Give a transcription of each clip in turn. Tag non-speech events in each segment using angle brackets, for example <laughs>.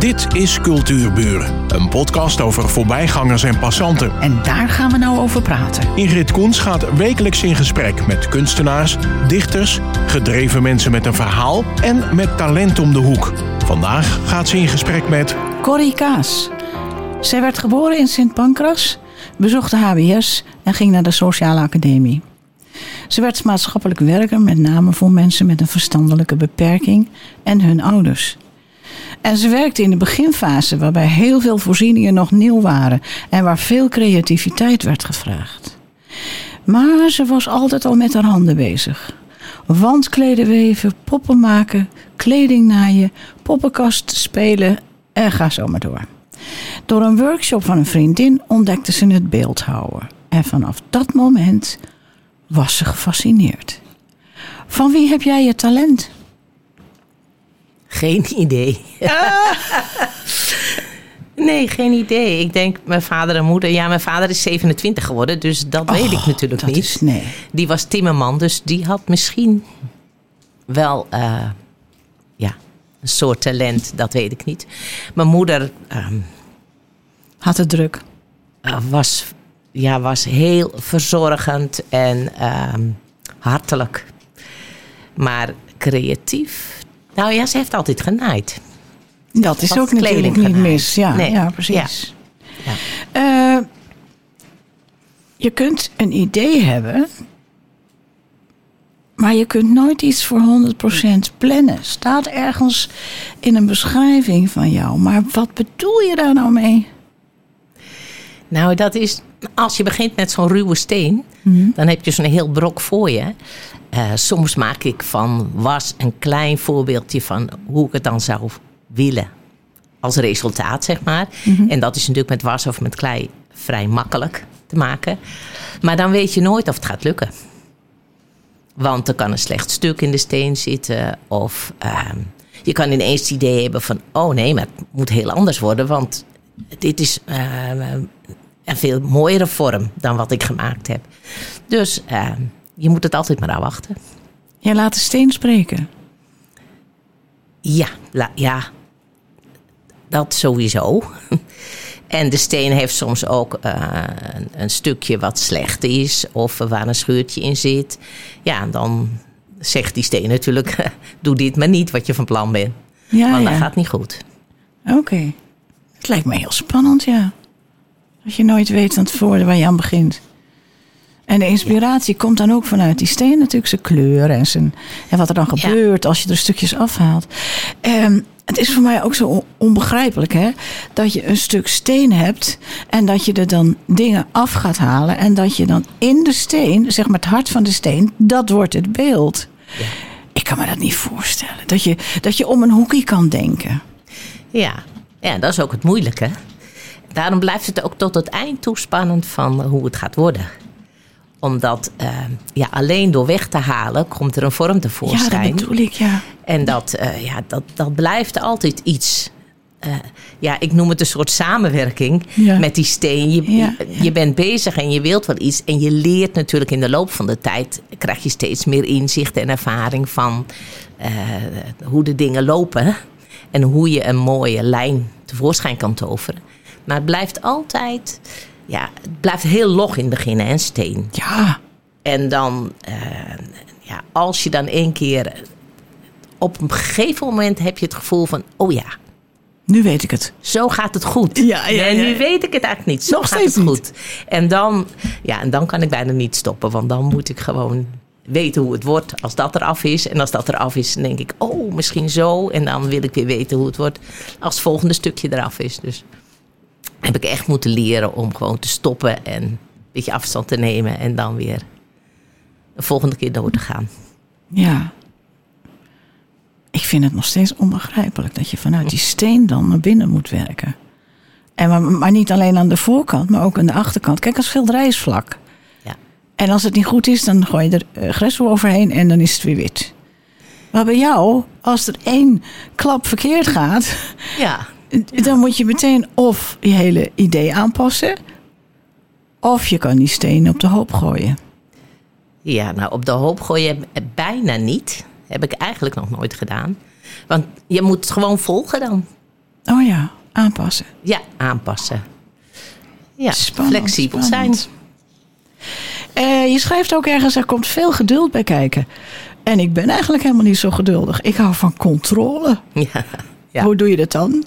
Dit is Cultuurburen, een podcast over voorbijgangers en passanten. En daar gaan we nou over praten. Ingrid Koens gaat wekelijks in gesprek met kunstenaars, dichters, gedreven mensen met een verhaal en met talent om de hoek. Vandaag gaat ze in gesprek met Corrie Kaas. Zij werd geboren in Sint Pancras, bezocht de HBS en ging naar de Sociale Academie. Ze werd maatschappelijk werker, met name voor mensen met een verstandelijke beperking en hun ouders. En ze werkte in de beginfase, waarbij heel veel voorzieningen nog nieuw waren en waar veel creativiteit werd gevraagd. Maar ze was altijd al met haar handen bezig. Wandkleden weven, poppen maken, kleding naaien, poppenkast spelen en ga zo maar door. Door een workshop van een vriendin ontdekte ze het beeldhouden. En vanaf dat moment was ze gefascineerd. Van wie heb jij je talent? Geen idee. nee, geen idee. Ik denk mijn vader en moeder. Ja, mijn vader is 27 geworden, dus dat weet ik natuurlijk niet. Is, nee. Die was timmerman, dus die had misschien wel eh, ja, een soort talent, dat weet ik niet. Mijn moeder ehm, Had het druk. eh, was, ja, was heel verzorgend en ehm, hartelijk. Maar creatief. Nou ja, ze heeft altijd genaaid. Dat is ook natuurlijk niet genaaid. mis. Ja, Nee. ja precies. Ja. Eh, je kunt een idee hebben, maar je kunt nooit iets voor 100% plannen. Staat ergens in een beschrijving van jou. Maar wat bedoel je daar nou mee? Nou, dat is als je begint met zo'n ruwe steen, dan heb je zo'n heel brok voor je. Eh, soms maak ik van was een klein voorbeeldje van hoe ik het dan zou willen. Als resultaat, zeg maar. En dat is natuurlijk met was of met klei vrij makkelijk te maken. Maar dan weet je nooit of het gaat lukken. Want er kan een slecht stuk in de steen zitten. Of ehm, je kan ineens het idee hebben van... oh nee, maar het moet heel anders worden. Want dit is ehm, een veel mooiere vorm dan wat ik gemaakt heb. Dus ehm, je moet het altijd maar afwachten. Jij laat de steen spreken. Ja, la- ja, dat sowieso. <laughs> En de steen heeft soms ook eh, een, een stukje wat slecht is of waar een scheurtje in zit. Ja, dan zegt die steen natuurlijk: <laughs> doe dit maar niet wat je van plan bent. Ja, want dat ja. gaat niet goed. Oké. Het lijkt me heel spannend, ja. Dat je nooit weet van tevoren waar je aan begint. En de inspiratie komt dan ook vanuit die steen natuurlijk. Zijn kleur en, zijn, en wat er dan Ja. gebeurt als je er stukjes afhaalt. Ehm, het is voor mij ook zo on- onbegrijpelijk hè. Dat je een stuk steen hebt. En dat je er dan dingen af gaat halen. En dat je dan in de steen, zeg maar het hart van de steen. Dat wordt het beeld. Ik kan me dat niet voorstellen. Dat je, dat je om een hoekje kan denken. Ja. ja, dat is ook het moeilijke. Daarom blijft het ook tot het eind toe spannend van hoe het gaat worden. Omdat eh, ja, alleen door weg te halen komt er een vorm Ja, tevoorschijn. dat bedoel ik, ja. En dat, eh, ja, dat, dat blijft altijd iets. Eh, ja, ik noem het een soort samenwerking Ja. met die steen. Je, Ja, je, je bent bezig en je wilt wel iets. En je leert natuurlijk in de loop van de tijd... krijg je steeds meer inzicht en ervaring van hoe de dingen lopen. En hoe je een mooie lijn tevoorschijn kan toveren. Maar het blijft altijd... Ja, het blijft heel log in het begin, hè, een steen. Ja, En dan, eh, ja, als je dan één keer. Op een gegeven moment heb je het gevoel van: oh ja, nu weet ik het. zo gaat het goed. Ja, ja, En ja. nu weet ik het eigenlijk niet. Zo Nog gaat steeds het niet. goed. En dan, ja, en dan kan ik bijna niet stoppen, want dan moet ik gewoon weten hoe het wordt als dat eraf is. En als dat eraf is, dan denk ik: oh, misschien zo. En dan wil ik weer weten hoe het wordt als het volgende stukje eraf is. Dus heb ik echt moeten leren om gewoon te stoppen en een beetje afstand te nemen en dan weer de volgende keer door te gaan. Ja. Ik vind het nog steeds onbegrijpelijk dat je vanuit die steen dan naar binnen moet werken. En maar, maar niet alleen aan de voorkant, maar ook aan de achterkant. Kijk, een schilderij is vlak. Ja. En als het niet goed is, dan gooi je er uh, overheen en dan is het weer wit. Maar bij jou, als er één klap verkeerd gaat, Ja, <laughs> dan moet je meteen of je hele idee aanpassen, of je kan die steen op de hoop gooien. Ja, nou op de hoop gooien bijna niet. Heb ik eigenlijk nog nooit gedaan. Want je moet het gewoon volgen dan. Oh ja, aanpassen. Ja, aanpassen. Ja, Spannend, flexibel spannend. zijn. Eh, je schrijft ook ergens, er komt veel geduld bij kijken. En ik ben eigenlijk helemaal niet zo geduldig. Ik hou van controle. <laughs> Ja, ja. Hoe doe je dat dan?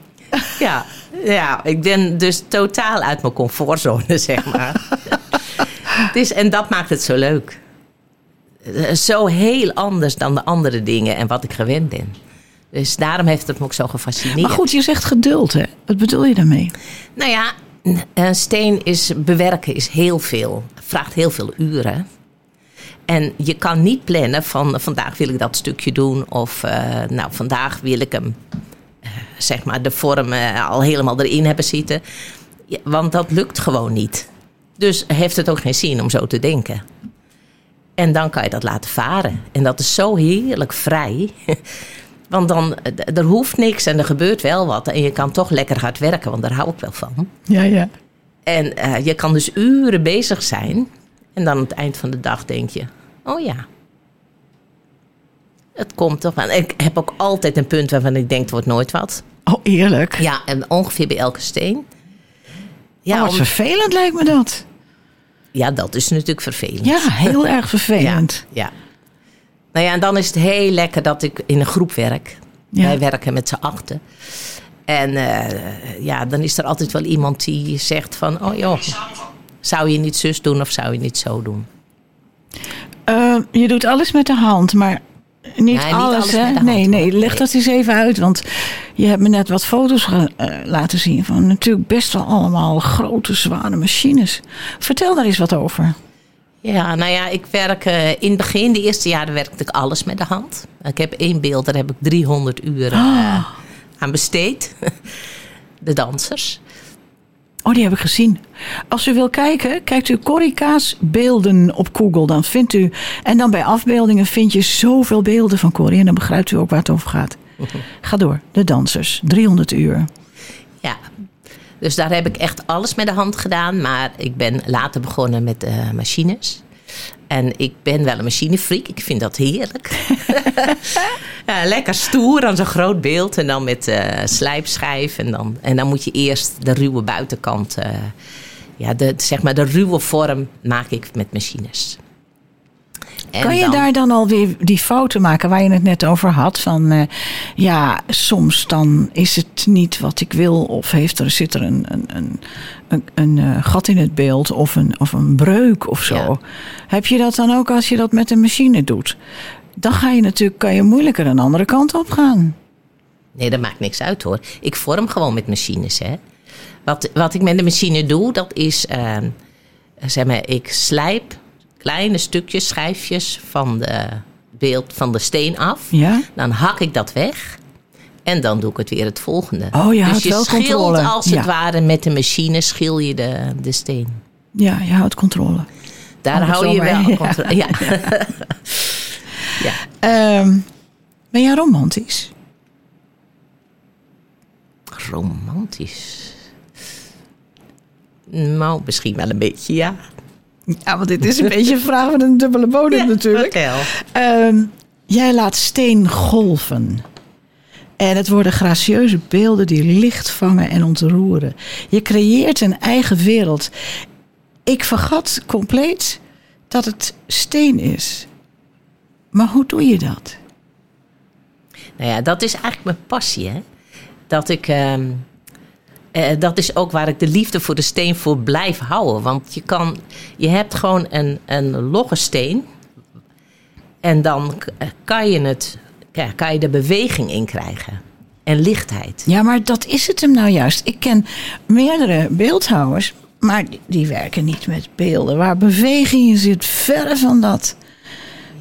Ja, ja, ik ben dus totaal uit mijn comfortzone, zeg maar. het is, en dat maakt het zo leuk. Eh, Zo heel anders dan de andere dingen en wat ik gewend ben. Dus daarom heeft het me ook zo gefascineerd. Maar goed, je zegt geduld, hè? Wat bedoel je daarmee? Nou ja, een steen is bewerken is heel veel. Vraagt heel veel uren. En je kan niet plannen van vandaag wil ik dat stukje doen. Of eh, nou vandaag wil ik hem, zeg maar, de vorm al helemaal erin hebben zitten. Want dat lukt gewoon niet. Dus heeft het ook geen zin om zo te denken. En dan kan je dat laten varen. En dat is zo heerlijk vrij. <laughs> Want dan, er hoeft niks en er gebeurt wel wat. En je kan toch lekker hard werken, want daar hou ik wel van. Ja, ja. En eh, je kan dus uren bezig zijn. En dan aan het eind van de dag denk je: oh ja. Het komt toch aan. Ik heb ook altijd een punt waarvan ik denk: het wordt nooit wat. Oh, eerlijk? Ja, en ongeveer bij elke steen. Ja, oh, wat om- vervelend lijkt me dat. ja dat is natuurlijk vervelend. Ja, heel <laughs> erg vervelend. Ja. Nou ja, en dan is het heel lekker dat ik in een groep werk. Ja. Wij werken met z'n achten. En eh, ja, dan is er altijd wel iemand die zegt van... Oh joh, zou je niet zus doen of zou je niet zo doen? Eh, je doet alles met de hand, maar niet, alles, alles hè? nee, nee, leg dat eens even uit. Want je hebt me net wat foto's eh, laten zien van natuurlijk best wel allemaal grote, zware machines. Vertel daar eens wat over. Ja, nou ja, ik werk eh, in het begin, de eerste jaren werkte ik alles met de hand. Ik heb één beeld, daar heb ik 300 uur eh, Ah. aan besteed. <laughs> De dansers. Oh, die heb ik gezien. Als u wil kijken, kijkt u Corrie Kaas beelden op Google. Dan vindt u, en dan bij afbeeldingen vind je zoveel beelden van Corrie. En dan begrijpt u ook waar het over gaat. <laughs> Ga door, de dansers, 300 uur. Ja, dus daar heb ik echt alles met de hand gedaan. Maar ik ben later begonnen met eh, machines. En ik ben wel een machinefreak. Ik vind dat heerlijk. <laughs> Lekker stoer aan zo'n groot beeld. En dan met eh, slijpschijf. En dan, en dan moet je eerst de ruwe buitenkant... eh, ja, de, zeg maar de ruwe vorm maak ik met machines. En Kan je dan- daar dan alweer die fouten maken waar je het net over had? Van eh, ja, soms dan is het niet wat ik wil. Of heeft er, zit er een, een, een, een, een, eh, gat in het beeld of een, of een breuk of zo. Ja. Heb je dat dan ook als je dat met een machine doet? Dan ga je natuurlijk, kan je moeilijker een andere kant op gaan. Nee, dat maakt niks uit hoor. Ik vorm gewoon met machines. Hè. Wat, wat ik met de machine doe, dat is... eh, zeg maar, ik slijp kleine stukjes, schijfjes van de beeld van de steen af. Ja? Dan hak ik dat weg. En dan doe ik het weer het volgende. Oh, je dus houdt je wel schilt controle. als Ja. het ware met de machine schil je de, de steen. Ja, je houdt controle. Daar hou je wel hè? <laughs> controle. Ja. ja. Ehm, ben jij romantisch? Romantisch. Nou, misschien wel een beetje, ja. Ja, want dit is een beetje een vraag met een dubbele bodem natuurlijk. Vertel. Ehm, jij laat steen golven. En het worden gracieuze beelden die licht vangen en ontroeren. Je creëert een eigen wereld. Ik vergat compleet dat het steen is. Maar hoe doe je dat? Nou ja, dat is eigenlijk mijn passie, hè. Dat ik... ehm, eh, dat is ook waar ik de liefde voor de steen voor blijf houden. Want je, kan, je hebt gewoon een, een logge steen. En dan eh, kan je, het, kan je de beweging in krijgen. En lichtheid. Ja, maar dat is het hem nou juist. Ik ken meerdere beeldhouwers, maar die- die werken niet met beelden. Waar beweging in zit, verre van dat.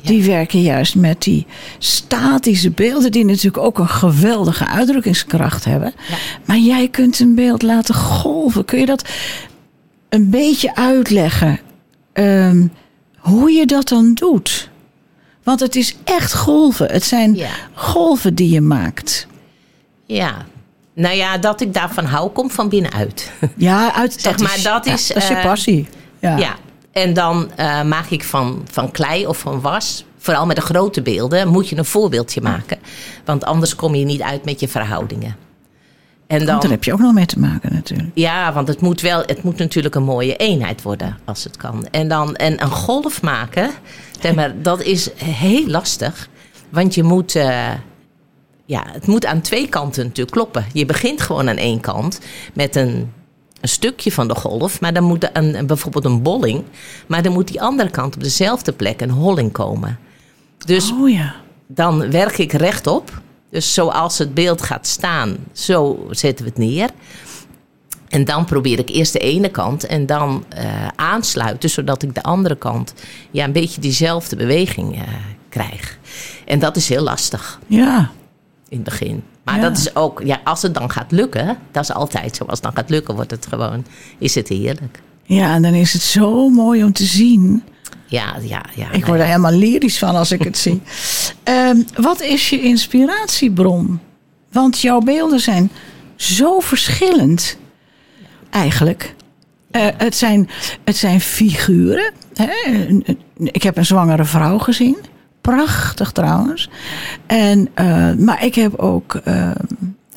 Die werken juist met die statische beelden, die natuurlijk ook een geweldige uitdrukkingskracht hebben. Ja. Maar jij kunt een beeld laten golven. Kun je dat een beetje uitleggen? ehm, hoe je dat dan doet? Want het is echt golven. Het zijn Ja. golven die je maakt. Ja. Nou ja, dat ik daarvan hou, komt van binnenuit. Ja, uit, Zeg maar, dat ja, is, dat is je eh, passie. Ja. Ja, en dan eh, maak ik van, van klei of van was, vooral met de grote beelden, moet je een voorbeeldje maken. Want anders kom je niet uit met je verhoudingen. En dan, daar heb je ook nog mee te maken natuurlijk. ja, want het moet wel, het moet natuurlijk een mooie eenheid worden als het kan. En dan en een golf maken, zeg maar, dat is heel lastig. Want je moet, eh, ja, het moet aan twee kanten natuurlijk kloppen. Je begint gewoon aan één kant met een, een stukje van de golf, maar dan moet een, een- bijvoorbeeld een bolling, maar dan moet die andere kant op dezelfde plek een holling komen. Dus Oh ja. dan werk ik rechtop. Dus zoals het beeld gaat staan, zo zetten we het neer. En dan probeer ik eerst de ene kant en dan eh, aansluiten, zodat ik de andere kant ja, een beetje diezelfde beweging eh, krijg. En dat is heel lastig Ja. in het begin. Maar Ja. dat is ook, ja, als het dan gaat lukken, dat is altijd zo. Als het dan gaat lukken, wordt het gewoon, is het heerlijk. Ja, en dan is het zo mooi om te zien. Ja, ja, ja. Ik word er helemaal lyrisch van als ik het zie. <laughs> Ehm, wat is je inspiratiebron? Want jouw beelden zijn zo verschillend, eigenlijk. Eh, het, zijn, het zijn figuren. Hè? Ik heb een zwangere vrouw gezien. Prachtig trouwens. En, eh, maar ik heb ook eh,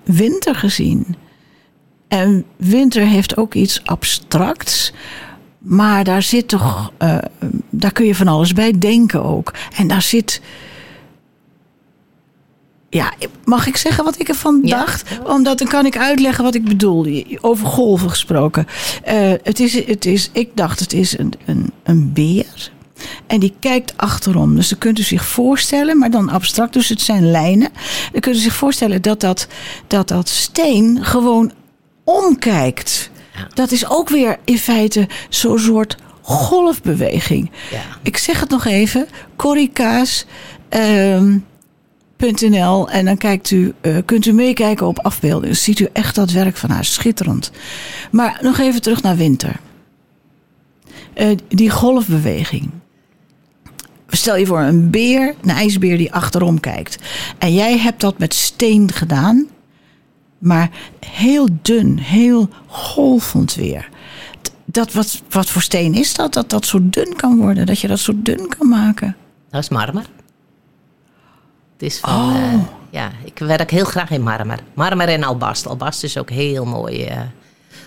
winter gezien. En winter heeft ook iets abstracts. Maar daar zit toch, eh, daar kun je van alles bij denken ook. En daar zit. Ja, mag ik zeggen wat ik ervan Ja. dacht? Omdat dan kan ik uitleggen wat ik bedoel. Over golven gesproken. Het is, het is, ik dacht, het is een, een, een beer. En die kijkt achterom. Dus dan kunt u zich voorstellen, maar dan abstract, dus het zijn lijnen. Dan kunt u zich voorstellen dat dat, dat, dat steen gewoon omkijkt. Dat is ook weer in feite zo'n soort golfbeweging. Ja. Ik zeg het nog even. Corricaas. ehm, .nl en dan kijkt u, eh, kunt u meekijken op afbeeldingen. Ziet u echt dat werk van haar. Schitterend. Maar nog even terug naar winter. Eh, die golfbeweging. Stel je voor een beer, een ijsbeer die achterom kijkt. En jij hebt dat met steen gedaan. Maar heel dun, heel golvend weer. Dat, wat, wat voor steen is dat? Dat dat zo dun kan worden. Dat je dat zo dun kan maken. Dat is marmer. Het is van, Oh. eh, ja, ik werk heel graag in marmer. Marmer en albast. Albast is ook heel mooi eh,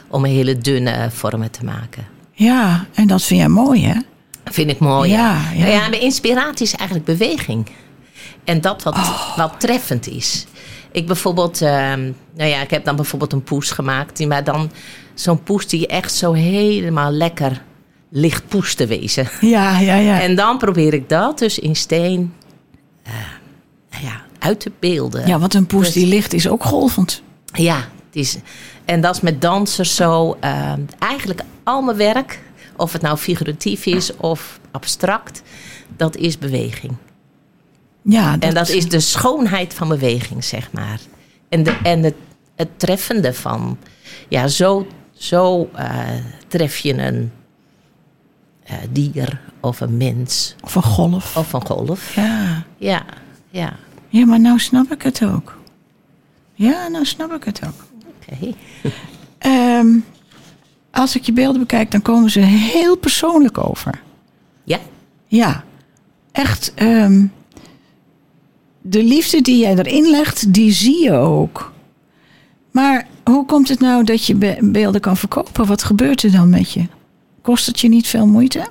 om hele dunne vormen te maken. Ja, en dat vind jij mooi, hè? Vind ik mooi. Ja. Nou ja, mijn inspiratie is eigenlijk beweging. En dat wat, Oh. wat treffend is. Ik bijvoorbeeld, ehm, nou ja, ik heb dan bijvoorbeeld een poes gemaakt. Die, maar dan zo'n poes die echt zo helemaal lekker licht poes te wezen. Ja, ja, ja. En dan probeer ik dat dus in steen eh, nou ja, uit te beelden. ja, want een poes Dus- die ligt is ook golvend. Ja, het is, en dat is met dansers zo. eh, eigenlijk al mijn werk, of het nou figuratief is of abstract, dat is beweging. Ja, En dat is de schoonheid van beweging, zeg maar. En, de, en het, het treffende van, ja, zo, zo eh, tref je een eh, dier of een mens Of een golf. of een golf. Ja. Ja, ja, ja, maar nou snap ik het ook. Ja, nou snap ik het ook. oké. Ehm, als ik je beelden bekijk, dan komen ze heel persoonlijk over. Ja, Ja, echt. ehm, de liefde die jij erin legt, die zie je ook. Maar hoe komt het nou dat je be- beelden kan verkopen? Wat gebeurt er dan met je? Kost het je niet veel moeite?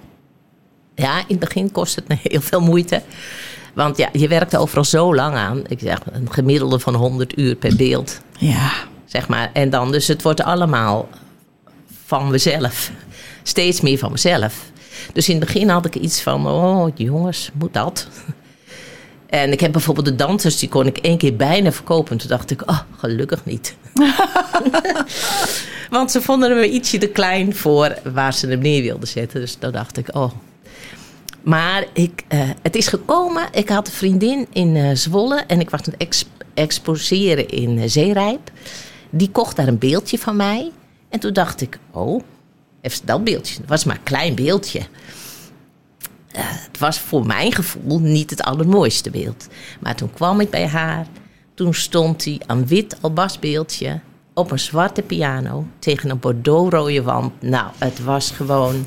Ja, in het begin kost het me heel veel moeite. Want ja, je werkt er overal zo lang aan. Ik zeg een gemiddelde van 100 uur per beeld. Ja, Zeg maar. En dan, dus het wordt allemaal van mezelf. Steeds meer van mezelf. Dus in het begin had ik iets van, oh jongens, moet dat? <laughs> En ik heb bijvoorbeeld de dansers, die kon ik één keer bijna verkopen. Toen dacht ik, oh, gelukkig niet. <laughs> Want ze vonden hem ietsje te klein voor waar ze hem neer wilden zetten. Dus toen dacht ik, oh. Maar ik, eh, het is gekomen. Ik had een vriendin in eh, Zwolle en ik was aan het ex- exposeren in eh, Zeerijp. Die kocht daar een beeldje van mij. En toen dacht ik, oh, even dat beeldje. Het was maar een klein beeldje. Eh, het was voor mijn gevoel niet het allermooiste beeld. Maar toen kwam ik bij haar. Toen stond hij een wit albastbeeldje op een zwarte piano tegen een bordeauxrode wand. Nou, het was gewoon...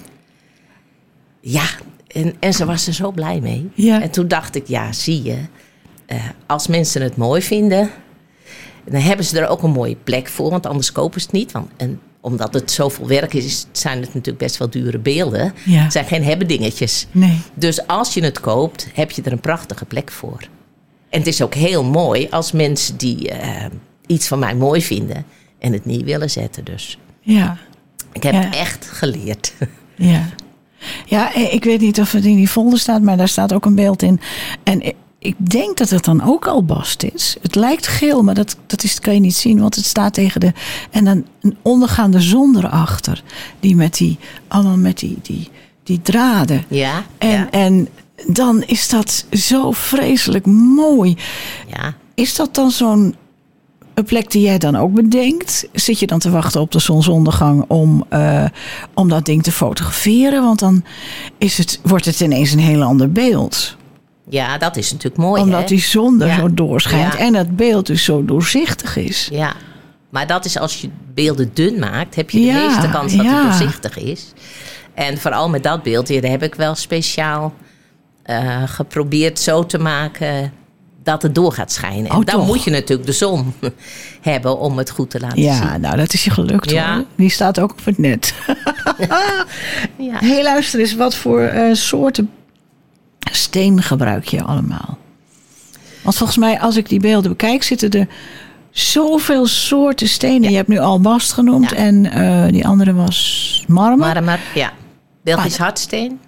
Ja, en, en ze was er zo blij mee. Ja. En toen dacht ik, ja, zie je... eh, als mensen het mooi vinden... En dan hebben ze er ook een mooie plek voor, want anders kopen ze het niet. Want, en omdat het zoveel werk is, zijn het natuurlijk best wel dure beelden. Ja. Het zijn geen hebben dingetjes. Nee. Dus als je het koopt, heb je er een prachtige plek voor. En het is ook heel mooi als mensen die eh, iets van mij mooi vinden en het niet willen zetten. Dus Ja. ik heb Ja. echt geleerd. Ja. Ja, eh, ik weet niet of het in die folder staat, maar daar staat ook een beeld in. En ik- denk dat het dan ook albast is. Het lijkt geel, maar dat, dat is, kan je niet zien, want het staat tegen de. En dan een ondergaande zon erachter. Die met die, allemaal met die, die, die draden. Ja, En, ja, en dan is dat zo vreselijk mooi. ja. Is dat dan zo'n een plek die jij dan ook bedenkt? Zit je dan te wachten op de zonsondergang om, eh, om dat ding te fotograferen? Want dan is het, wordt het ineens een heel ander beeld. Ja, dat is natuurlijk mooi. Omdat hè? die zon er Ja. zo doorschijnt Ja. en het beeld dus zo doorzichtig is. Ja, maar dat is als je beelden dun maakt, heb je de Ja, meeste kans dat ja. het doorzichtig is. En vooral met dat beeld hier heb ik wel speciaal eh, geprobeerd zo te maken dat het door gaat schijnen. Oh, en dan toch? moet je natuurlijk de zon <laughs> hebben om het goed te laten Ja, zien. nou dat is je gelukt Ja. hoor. Die staat ook op het net. <laughs> Ja. Hé, luister eens, wat voor eh, soorten steen gebruik je allemaal? Want volgens mij, als ik die beelden bekijk, zitten er zoveel soorten stenen. Je hebt nu albast genoemd Ja. en eh, die andere was marmer. Marmer, ja. Belgisch Maar- hardsteen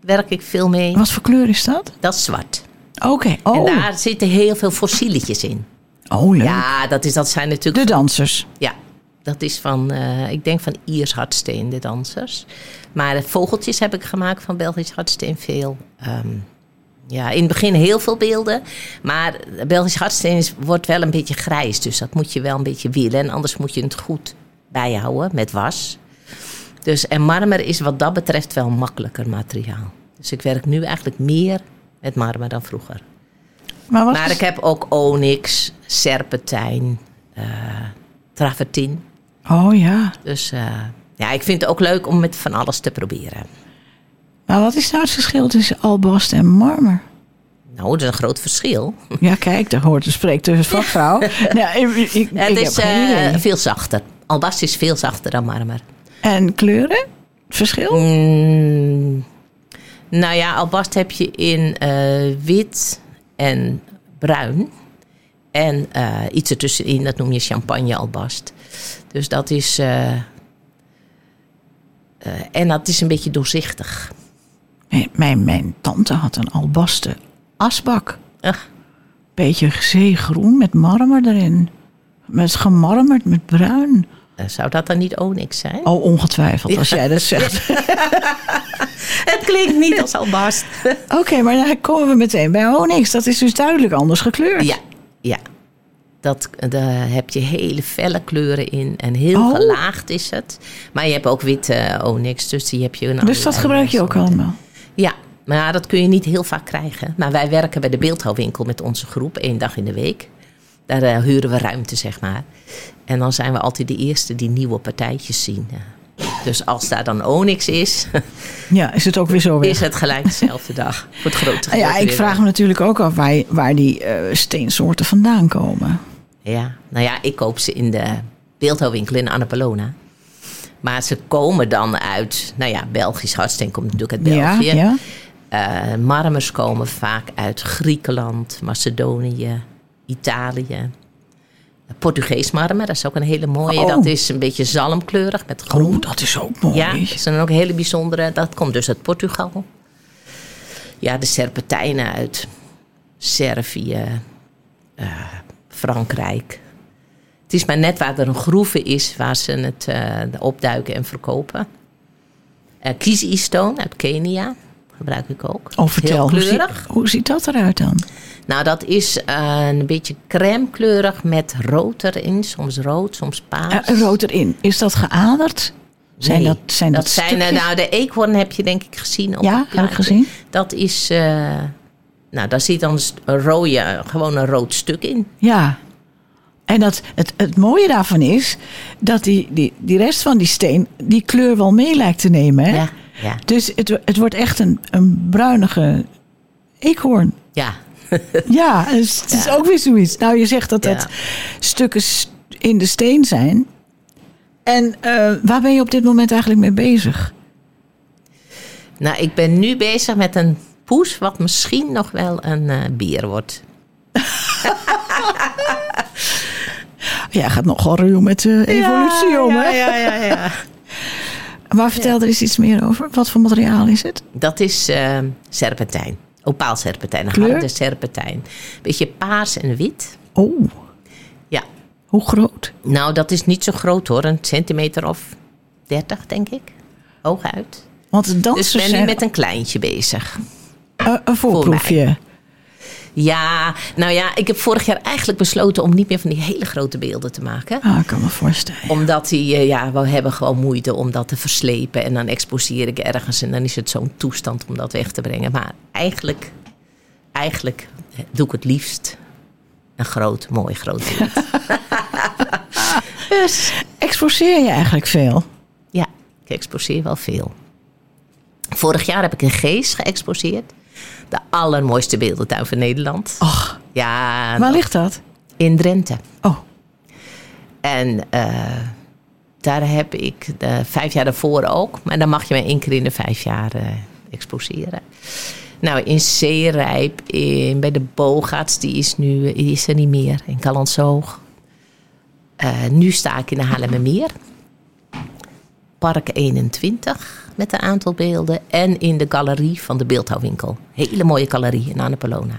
werk ik veel mee. Wat voor kleur is dat? Dat is zwart. Oké, En oh, daar zitten heel veel fossieletjes in. oh leuk. Ja, dat, is, dat zijn natuurlijk De dansers. Ja, dat is van, eh, ik denk van Iers hardsteen, de dansers. Maar de vogeltjes heb ik gemaakt van Belgisch hardsteen veel. Ehm, ja, in het begin heel veel beelden. Maar Belgisch hardsteen is, wordt wel een beetje grijs. Dus dat moet je wel een beetje willen. En anders moet je het goed bijhouden met was. Dus, en marmer is wat dat betreft wel een makkelijker materiaal. Dus ik werk nu eigenlijk meer met marmer dan vroeger. Maar Maar ik heb ook onyx, serpentijn, eh travertine. Oh ja. Dus eh, ja, ik vind het ook leuk om met van alles te proberen. Maar wat is nou het verschil tussen albast en marmer? Nou, dat is een groot verschil. Ja, kijk, daar hoort een spreektussen vakvrouw. <laughs> nou, ik, het is eh, veel zachter. Albast is veel zachter dan marmer. En kleuren? Verschil? Mm, nou ja, albast heb je in eh, wit en bruin. En iets ertussenin, dat noem je champagne albast. Dus dat is... eh, eh, en dat is een beetje doorzichtig. Mijn, mijn, mijn tante had een albasten asbak. Ach, Beetje zeegroen met marmer erin. Met gemarmerd met bruin. eh, zou dat dan niet onyx zijn? Oh, ongetwijfeld, als jij dat zegt. <laughs> Het klinkt niet als albast. Oké, maar dan komen we meteen bij onyx. Dat is dus duidelijk anders gekleurd. ja, ja. Dat, daar heb je hele felle kleuren in. En heel Oh. gelaagd is het. Maar je hebt ook witte onyx. Dus die heb je in Dus dat gebruik je ook allemaal. Ja, maar dat kun je niet heel vaak krijgen. Maar wij werken bij de beeldhouwwinkel met onze groep, één dag in de week. Daar eh, huren we ruimte, zeg maar. En dan zijn we altijd de eerste die nieuwe partijtjes zien. Dus als daar dan onyx is, <laughs> Ja, is het ook weer zo weer. is het gelijk dezelfde dag. Voor het grote Ah ja, ik vraag me natuurlijk ook af waar, waar die eh, steensoorten vandaan komen. Ja, nou ja, ik koop ze in de beeldhouwwinkel in Annapolona. Maar ze komen dan uit, nou ja, Belgisch hardsteen komt natuurlijk uit België. Ja, ja. Eh, marmers komen vaak uit Griekenland, Macedonië, Italië. Portugees marmer, dat is ook een hele mooie. Oh. Dat is een beetje zalmkleurig met groen. Oh, dat is ook mooi. ja, dat is dan ook een hele bijzondere. Dat komt dus uit Portugal. Ja, de serpentijnen uit Servië, eh, Frankrijk. Het is maar net waar er een groeve is waar ze het eh, opduiken en verkopen. Eh Kizi Stone uit Kenia gebruik ik ook. Oh, vertel, Heel hoe, zie- kleurig. hoe ziet dat eruit dan? Nou, dat is eh, een beetje crème kleurig met rood erin. Soms rood, soms paars. Eh, rood erin. Is dat geaderd? Zijn Nee, dat, zijn dat, zijn, eh, stukjes? nou, de eekhoorn heb je denk ik gezien. Op Ja, heb ik gezien. Dat is, eh, nou, daar zit dan een rode, gewoon een rood stuk in. Ja. En dat, het, het mooie daarvan is dat die, die, die rest van die steen die kleur wel mee lijkt te nemen. Hè? Ja, ja, Dus het, het wordt echt een, een bruinige eekhoorn. ja. <laughs> Ja, dus het is ook weer zoiets. Nou, je zegt dat dat stukken in de steen zijn. En eh, waar ben je op dit moment eigenlijk mee bezig? Nou, ik ben nu bezig met een poes wat misschien nog wel een eh, bier wordt. <laughs> Jij gaat nogal ruw met de evolutie om, hè? Ja, ja, ja. <laughs> Maar vertel er eens iets meer over. Wat voor materiaal is het? Dat is eh, serpentijn. Opaalserpentijn, een harde serpentijn. Beetje paars en wit. Oh, Ja, hoe groot? nou dat is niet zo groot hoor. Een centimeter of 30 denk ik. Hooguit. Want Dus dansers ik ben nu zijn met een kleintje bezig. Een, een voorproefje. Ja, nou ja, ik heb vorig jaar eigenlijk besloten om niet meer van die hele grote beelden te maken. Ah, ik kan me voorstellen. Omdat die, eh, ja, we hebben gewoon moeite om dat te verslepen. En dan exposeer ik ergens en dan is het zo'n toestand om dat weg te brengen. Maar eigenlijk, eigenlijk doe ik het liefst een groot, mooi groot beeld. <laughs> dus Exposeer je eigenlijk veel? ja, ik exposeer wel veel. Vorig jaar heb ik een geest geëxposeerd. De allermooiste beeldentuin van Nederland. Och, Ja, waar ligt dat? in Drenthe. Oh, En eh, daar heb ik de vijf jaar daarvoor ook. Maar dan mag je maar één keer in de vijf jaar eh, exposeren. Nou, in Zeerijp, in, bij de Bogaerts, die is nu die is er niet meer. In Calenshoog. Eh, nu sta ik in de Haarlemmermeer. Park 21 met een aantal beelden. En in de galerie van de Beeldhouwwinkel. Hele mooie galerie in Annapolona.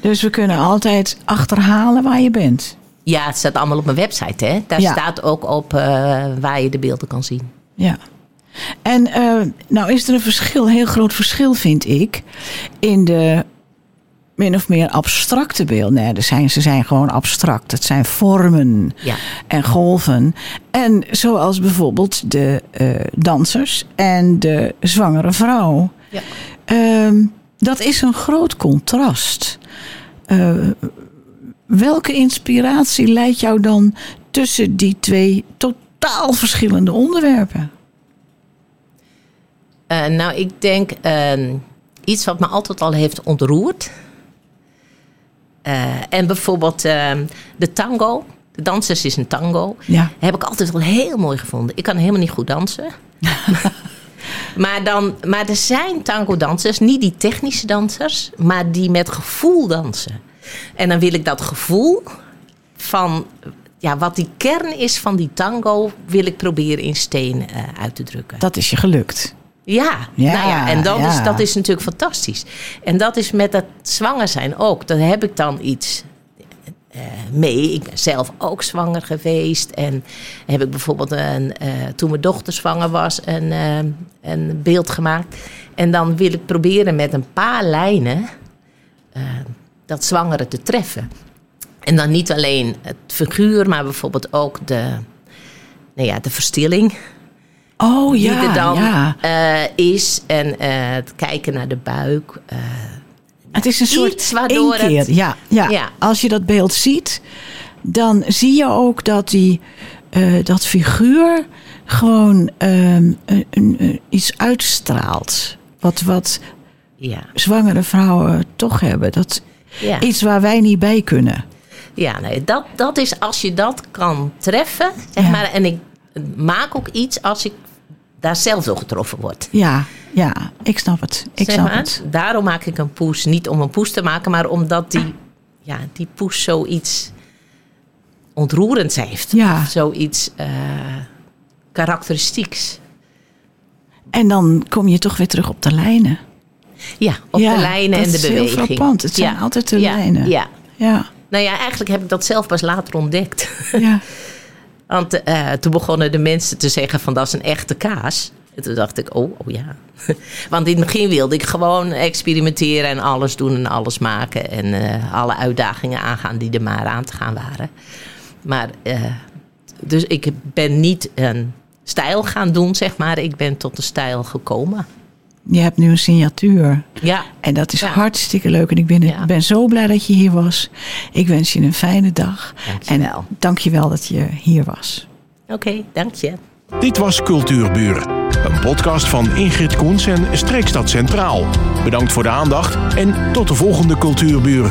dus we kunnen altijd achterhalen waar je bent. Ja, het staat allemaal op mijn website. Hè? Daar Ja. staat ook op eh, waar je de beelden kan zien. Ja. En eh, nou is er een verschil, een heel groot verschil vind ik, in de min of meer abstracte beelden. Nee, zijn, ze zijn gewoon abstract. Het zijn vormen Ja. en golven. En zoals bijvoorbeeld de eh, dansers en de zwangere vrouw. Ja. Ehm, dat is een groot contrast. Eh, welke inspiratie leidt jou dan tussen die twee totaal verschillende onderwerpen? Eh, nou, ik denk ehm, iets wat me altijd al heeft ontroerd. Eh, en bijvoorbeeld ehm, de tango. De dansers is een tango. Ja. Heb ik altijd wel heel mooi gevonden. Ik kan helemaal niet goed dansen. <laughs> maar, dan, maar er zijn tango-dansers, niet die technische dansers, maar die met gevoel dansen. En dan wil ik dat gevoel van ja, wat die kern is van die tango, wil ik proberen in steen eh, uit te drukken. Dat is je gelukt. Ja, Ja, nou ja en dat, ja. Is, dat is natuurlijk fantastisch. En dat is met het zwanger zijn ook. Daar heb ik dan iets eh, mee. Ik ben zelf ook zwanger geweest. En heb ik bijvoorbeeld een, eh, toen mijn dochter zwanger was een, eh, een beeld gemaakt. En dan wil ik proberen met een paar lijnen dat zwangere te treffen. En dan niet alleen het figuur, maar bijvoorbeeld ook de, nou ja, de verstilling Oh ja, die er dan ja. eh, is. En eh, het kijken naar de buik. eh, Het is een soort waardoor het- Ja, ja. Ja. Als je dat beeld ziet, dan zie je ook dat die, dat figuur gewoon ehm, een, een- een- iets uitstraalt. Wat, wat ja, zwangere vrouwen toch hebben. Dat, ja. Iets waar wij niet bij kunnen. ja nee, dat, dat is als je dat kan treffen. Zeg Ja. maar, en ik maak ook iets als ik daar zelf door getroffen word. Ja, ja, ik snap het. Ik Zeg snap maar. het. Daarom maak ik een poes. Niet om een poes te maken, maar omdat die, ja, die poes zoiets ontroerends heeft. Ja. Zoiets eh, karakteristieks. En dan kom je toch weer terug op de lijnen. Ja, op Ja, de lijnen dat en de is heel beweging. frappant. Het zijn altijd de lijnen. Ja. Ja, Nou ja, eigenlijk heb ik dat zelf pas later ontdekt. ja. <laughs> Want eh, toen begonnen de mensen te zeggen van dat is een echte kaas. En toen dacht ik, oh, oh ja. <laughs> Want in het begin wilde ik gewoon experimenteren en alles doen en alles maken. En eh, alle uitdagingen aangaan die er maar aan te gaan waren. Maar, eh, dus ik ben niet een stijl gaan doen, zeg maar. Ik ben tot de stijl gekomen. Je hebt nu een signatuur. Ja, En dat is Ja. hartstikke leuk. En ik ben, Ja. ben zo blij dat je hier was. Ik wens je een fijne dag. Dankjewel. En dank je wel dat je hier was. oké, dank je. Dit was Cultuurbuur, een podcast van Ingrid Koens en Streekstad Centraal. Bedankt voor de aandacht en tot de volgende Cultuurbuur.